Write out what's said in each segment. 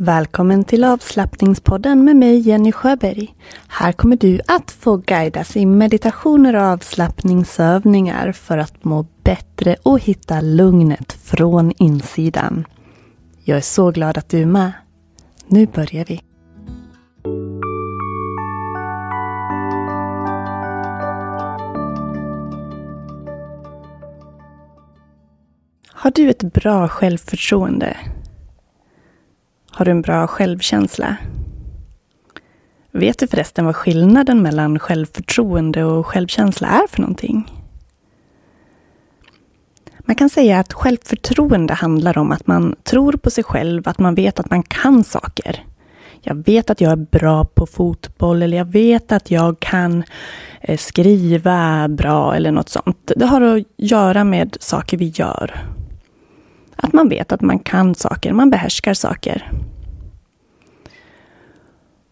Välkommen till avslappningspodden med mig Jenny Sjöberg. Här kommer du att få guidas i meditationer och avslappningsövningar för att må bättre och hitta lugnet från insidan. Jag är så glad att du är med. Nu börjar vi. Har du ett bra självförtroende? Har du en bra självkänsla? Vet du förresten vad skillnaden mellan självförtroende och självkänsla är för någonting? Man kan säga att självförtroende handlar om att man tror på sig själv, att man vet att man kan saker. Jag vet att jag är bra på fotboll eller jag vet att jag kan eh, skriva bra eller något sånt. Det har att göra med saker vi gör. Att man vet att man kan saker, man behärskar saker.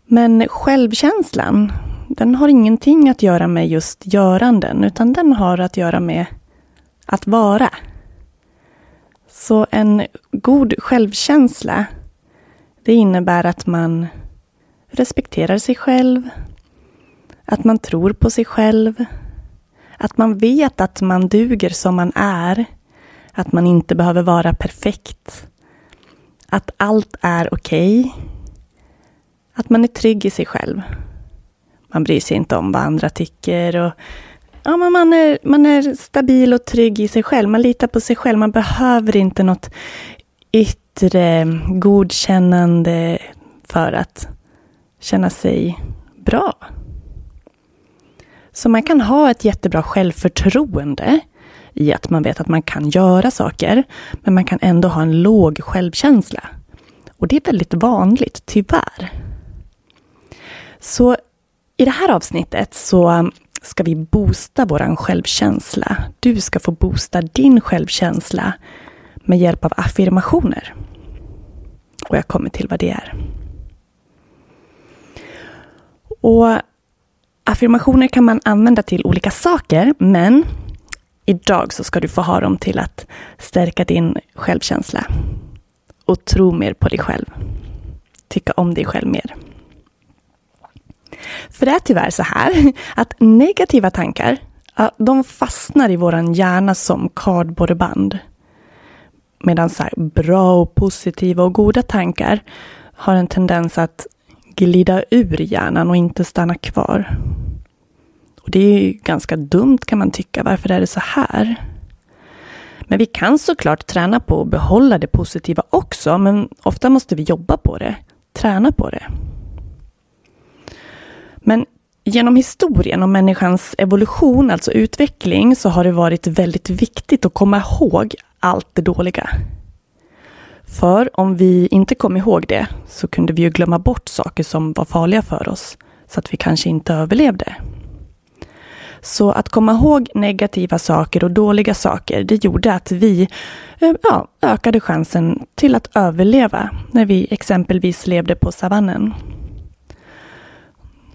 Men självkänslan, den har ingenting att göra med just göranden, utan den har att göra med att vara. Så en god självkänsla, det innebär att man respekterar sig själv, att man tror på sig själv, att man vet att man duger som man är, att man inte behöver vara perfekt, att allt är okej. Okay att man är trygg i sig själv. Man bryr sig inte om vad andra tycker. Och, ja, men man, är, man är stabil och trygg i sig själv. Man litar på sig själv. Man behöver inte något yttre godkännande för att känna sig bra. Så man kan ha ett jättebra självförtroende i att man vet att man kan göra saker, men man kan ändå ha en låg självkänsla. Och det är väldigt vanligt, tyvärr. Så i det här avsnittet så ska vi boosta vår självkänsla. Du ska få boosta din självkänsla med hjälp av affirmationer. Och jag kommer till vad det är. Och Affirmationer kan man använda till olika saker, men idag så ska du få ha dem till att stärka din självkänsla och tro mer på dig själv. Tycka om dig själv mer. För det är tyvärr så här att negativa tankar, de fastnar i våran hjärna som kardborreband. Medan så bra och positiva och goda tankar har en tendens att glida ur hjärnan och inte stanna kvar. Och Det är ju ganska dumt kan man tycka. Varför är det så här? Men vi kan såklart träna på att behålla det positiva också, men ofta måste vi jobba på det, träna på det. Men genom historien om människans evolution, alltså utveckling, så har det varit väldigt viktigt att komma ihåg allt det dåliga. För om vi inte kom ihåg det så kunde vi ju glömma bort saker som var farliga för oss, så att vi kanske inte överlevde. Så att komma ihåg negativa saker och dåliga saker, det gjorde att vi eh, ja, ökade chansen till att överleva när vi exempelvis levde på savannen.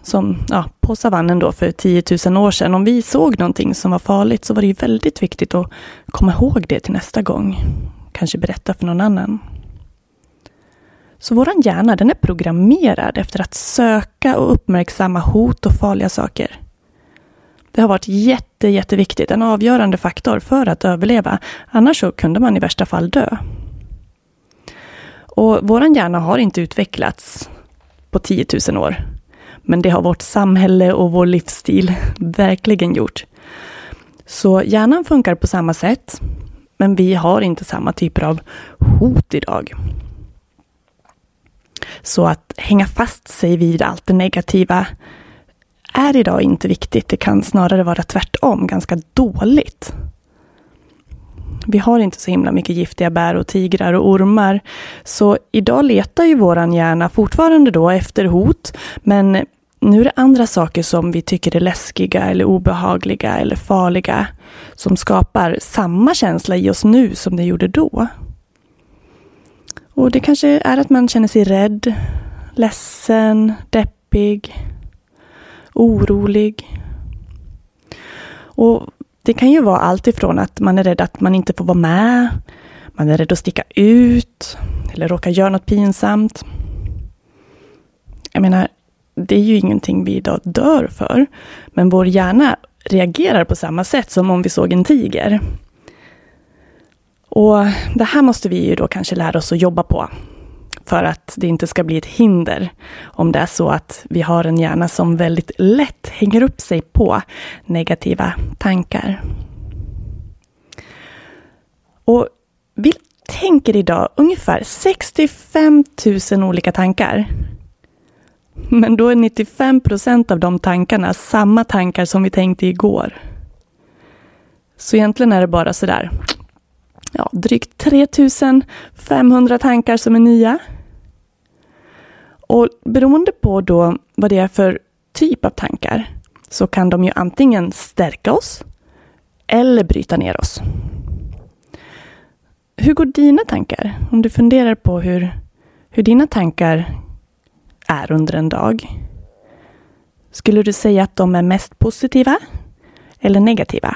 Som ja, på savannen då för 10 000 år sedan. Om vi såg någonting som var farligt så var det ju väldigt viktigt att komma ihåg det till nästa gång. Kanske berätta för någon annan. Så vår hjärna den är programmerad efter att söka och uppmärksamma hot och farliga saker. Det har varit jätte, jätteviktigt, en avgörande faktor för att överleva. Annars så kunde man i värsta fall dö. Och vår hjärna har inte utvecklats på 10 000 år. Men det har vårt samhälle och vår livsstil verkligen gjort. Så hjärnan funkar på samma sätt, men vi har inte samma typer av hot idag. Så att hänga fast sig vid allt det negativa är idag inte viktigt. Det kan snarare vara tvärtom, ganska dåligt. Vi har inte så himla mycket giftiga bär och tigrar och ormar. Så idag letar ju våran hjärna fortfarande då efter hot. Men nu är det andra saker som vi tycker är läskiga eller obehagliga eller farliga. Som skapar samma känsla i oss nu som det gjorde då. Och det kanske är att man känner sig rädd, ledsen, deppig, orolig. Och det kan ju vara allt ifrån att man är rädd att man inte får vara med, man är rädd att sticka ut eller råka göra något pinsamt. Jag menar, det är ju ingenting vi idag dör för, men vår hjärna reagerar på samma sätt som om vi såg en tiger. Och det här måste vi ju då kanske lära oss att jobba på för att det inte ska bli ett hinder om det är så att vi har en hjärna som väldigt lätt hänger upp sig på negativa tankar. Och vi tänker idag ungefär 65 000 olika tankar. Men då är 95 procent av de tankarna samma tankar som vi tänkte igår. Så egentligen är det bara sådär ja, drygt 3500 tankar som är nya. Och beroende på då vad det är för typ av tankar så kan de ju antingen stärka oss eller bryta ner oss. Hur går dina tankar? Om du funderar på hur, hur dina tankar är under en dag. Skulle du säga att de är mest positiva eller negativa?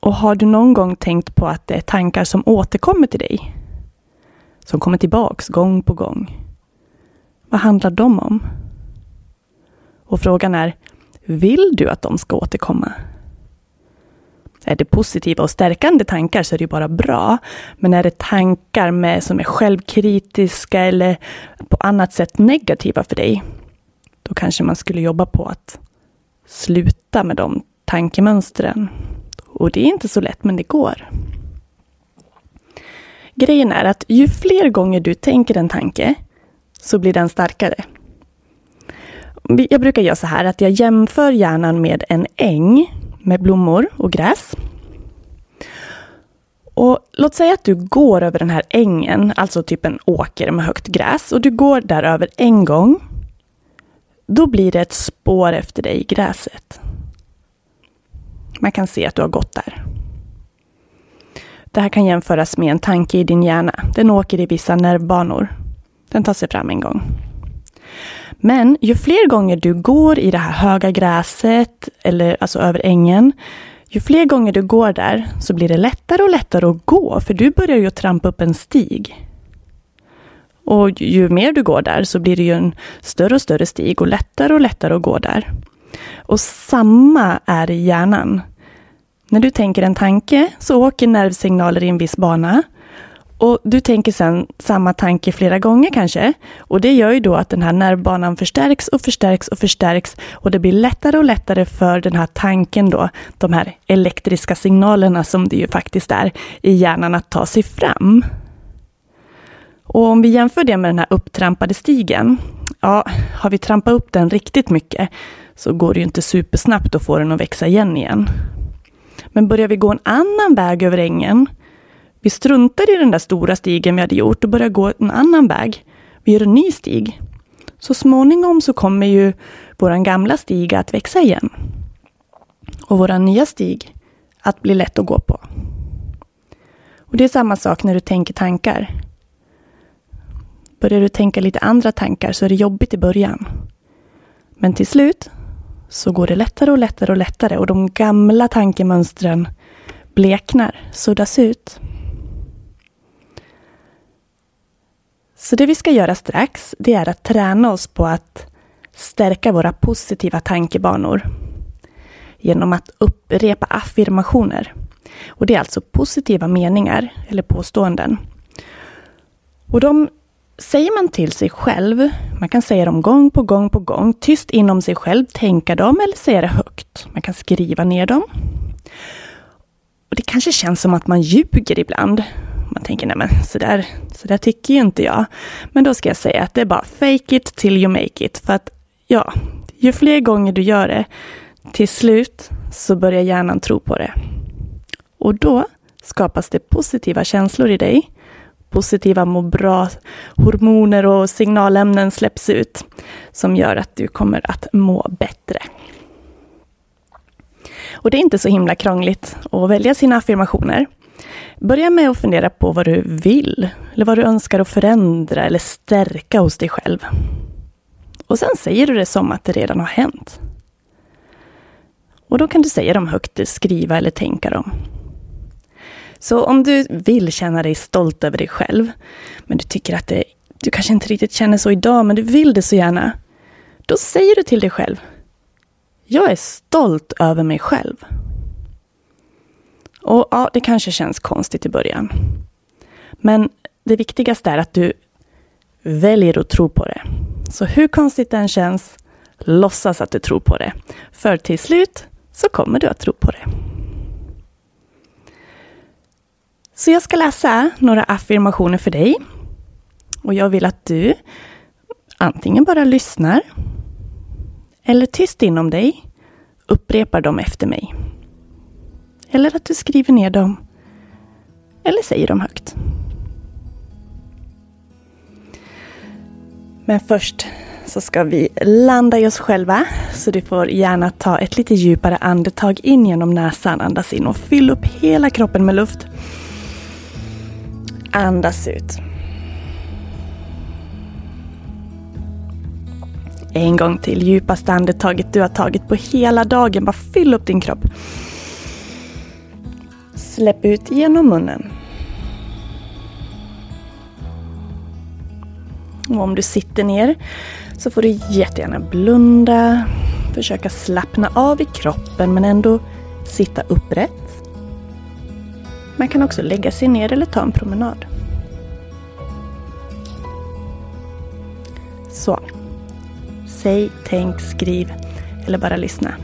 Och har du någon gång tänkt på att det är tankar som återkommer till dig? Som kommer tillbaks gång på gång. Vad handlar de om? Och frågan är, vill du att de ska återkomma? Är det positiva och stärkande tankar så är det ju bara bra. Men är det tankar med, som är självkritiska eller på annat sätt negativa för dig, då kanske man skulle jobba på att sluta med de tankemönstren. Och det är inte så lätt, men det går. Grejen är att ju fler gånger du tänker en tanke, så blir den starkare. Jag brukar göra så här att jag jämför hjärnan med en äng med blommor och gräs. Och låt säga att du går över den här ängen, alltså typ en åker med högt gräs, och du går där över en gång. Då blir det ett spår efter dig i gräset. Man kan se att du har gått där. Det här kan jämföras med en tanke i din hjärna. Den åker i vissa nervbanor. Den tar sig fram en gång. Men ju fler gånger du går i det här höga gräset, eller alltså över ängen, ju fler gånger du går där så blir det lättare och lättare att gå, för du börjar ju trampa upp en stig. Och ju mer du går där så blir det ju en större och större stig och lättare och lättare att gå där. Och samma är i hjärnan. När du tänker en tanke så åker nervsignaler i en viss bana. Och du tänker sedan samma tanke flera gånger kanske. Och det gör ju då att den här nervbanan förstärks och förstärks och förstärks. Och det blir lättare och lättare för den här tanken då, de här elektriska signalerna som det ju faktiskt är, i hjärnan att ta sig fram. Och om vi jämför det med den här upptrampade stigen. Ja, har vi trampat upp den riktigt mycket så går det ju inte supersnabbt att få den att växa igen igen. Men börjar vi gå en annan väg över ängen, Vi struntar i den där stora stigen vi hade gjort och börjar gå en annan väg. Vi gör en ny stig. Så småningom så kommer ju vår gamla stig att växa igen. Och vår nya stig att bli lätt att gå på. Och det är samma sak när du tänker tankar. Börjar du tänka lite andra tankar så är det jobbigt i början. Men till slut så går det lättare och lättare och lättare och de gamla tankemönstren bleknar, suddas ut. Så det vi ska göra strax, det är att träna oss på att stärka våra positiva tankebanor genom att upprepa affirmationer. Och det är alltså positiva meningar eller påståenden. Och de säger man till sig själv, man kan säga dem gång på gång på gång, tyst inom sig själv, tänka dem eller säga det högt. Man kan skriva ner dem. Och Det kanske känns som att man ljuger ibland. Man tänker, nej men sådär, sådär tycker ju inte jag. Men då ska jag säga att det är bara fake it till you make it. För att ja, ju fler gånger du gör det, till slut så börjar hjärnan tro på det. Och då skapas det positiva känslor i dig. Positiva må bra-hormoner och signalämnen släpps ut som gör att du kommer att må bättre. Och det är inte så himla krångligt att välja sina affirmationer. Börja med att fundera på vad du vill, eller vad du önskar att förändra eller stärka hos dig själv. Och sen säger du det som att det redan har hänt. Och då kan du säga dem högt, skriva eller tänka dem. Så om du vill känna dig stolt över dig själv, men du tycker att det, du kanske inte riktigt känner så idag, men du vill det så gärna. Då säger du till dig själv. Jag är stolt över mig själv. Och ja, det kanske känns konstigt i början. Men det viktigaste är att du väljer att tro på det. Så hur konstigt det än känns, låtsas att du tror på det. För till slut så kommer du att tro på det. Så jag ska läsa några affirmationer för dig. Och jag vill att du antingen bara lyssnar eller tyst inom dig upprepar dem efter mig. Eller att du skriver ner dem eller säger dem högt. Men först så ska vi landa i oss själva. Så du får gärna ta ett lite djupare andetag in genom näsan. Andas in och fyll upp hela kroppen med luft. Andas ut. En gång till, djupaste andetaget du har tagit på hela dagen. Bara fyll upp din kropp. Släpp ut genom munnen. Och om du sitter ner så får du jättegärna blunda, försöka slappna av i kroppen men ändå sitta upprätt. Man kan också lägga sig ner eller ta en promenad. Så. Säg, tänk, skriv eller bara lyssna.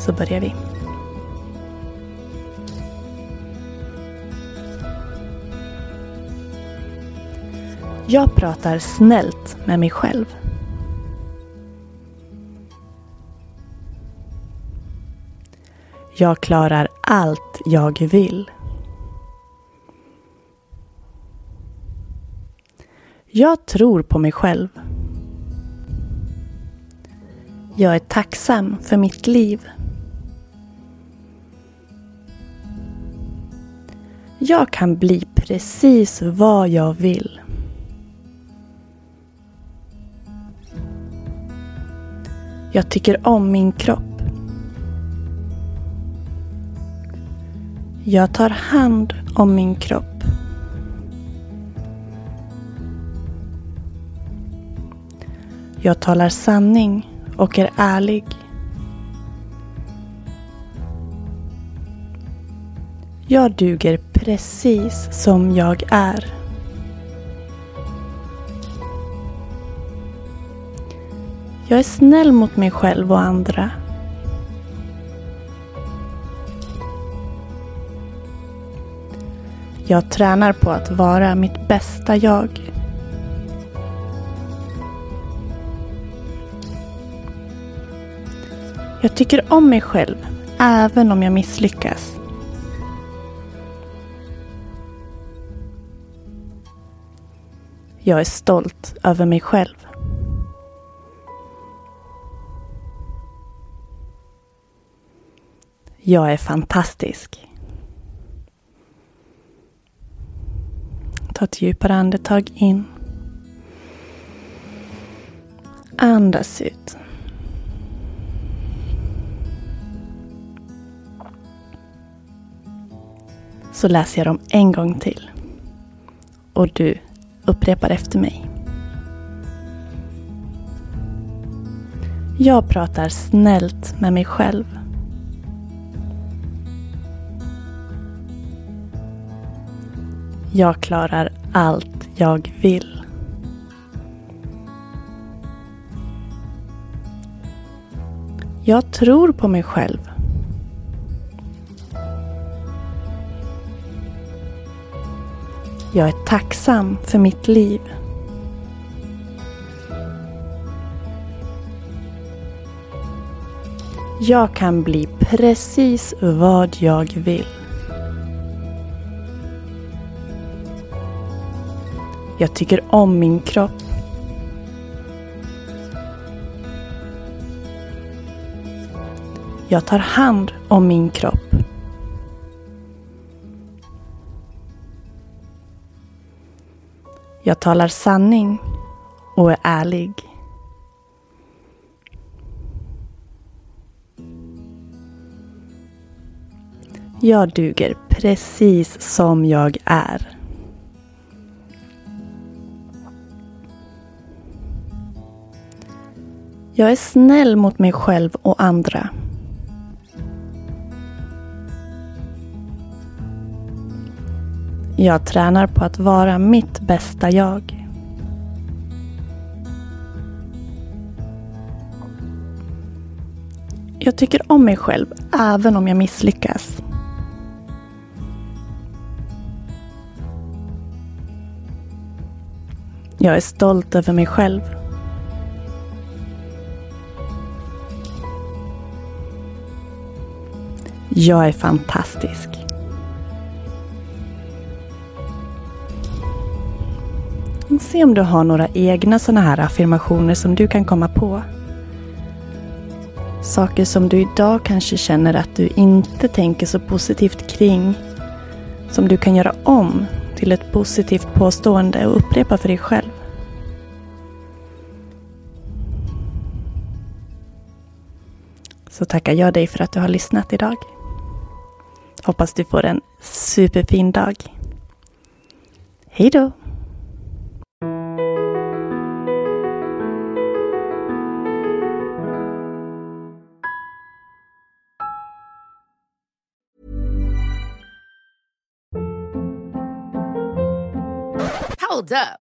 Så börjar vi. Jag pratar snällt med mig själv. Jag klarar allt jag vill. Jag tror på mig själv. Jag är tacksam för mitt liv. Jag kan bli precis vad jag vill. Jag tycker om min kropp. Jag tar hand om min kropp. Jag talar sanning och är ärlig. Jag duger precis som jag är. Jag är snäll mot mig själv och andra. Jag tränar på att vara mitt bästa jag. Jag tycker om mig själv, även om jag misslyckas. Jag är stolt över mig själv. Jag är fantastisk. Ta ett djupare andetag in. Andas ut. Så läser jag dem en gång till. Och du upprepar efter mig. Jag pratar snällt med mig själv. Jag klarar allt jag vill. Jag tror på mig själv. Jag är tacksam för mitt liv. Jag kan bli precis vad jag vill. Jag tycker om min kropp. Jag tar hand om min kropp. Jag talar sanning och är ärlig. Jag duger precis som jag är. Jag är snäll mot mig själv och andra. Jag tränar på att vara mitt bästa jag. Jag tycker om mig själv även om jag misslyckas. Jag är stolt över mig själv. Jag är fantastisk. Se om du har några egna sådana här affirmationer som du kan komma på. Saker som du idag kanske känner att du inte tänker så positivt kring. Som du kan göra om till ett positivt påstående och upprepa för dig själv. Så tackar jag dig för att du har lyssnat idag. Hoppas du får en superfin dag. Hej då! Hold up.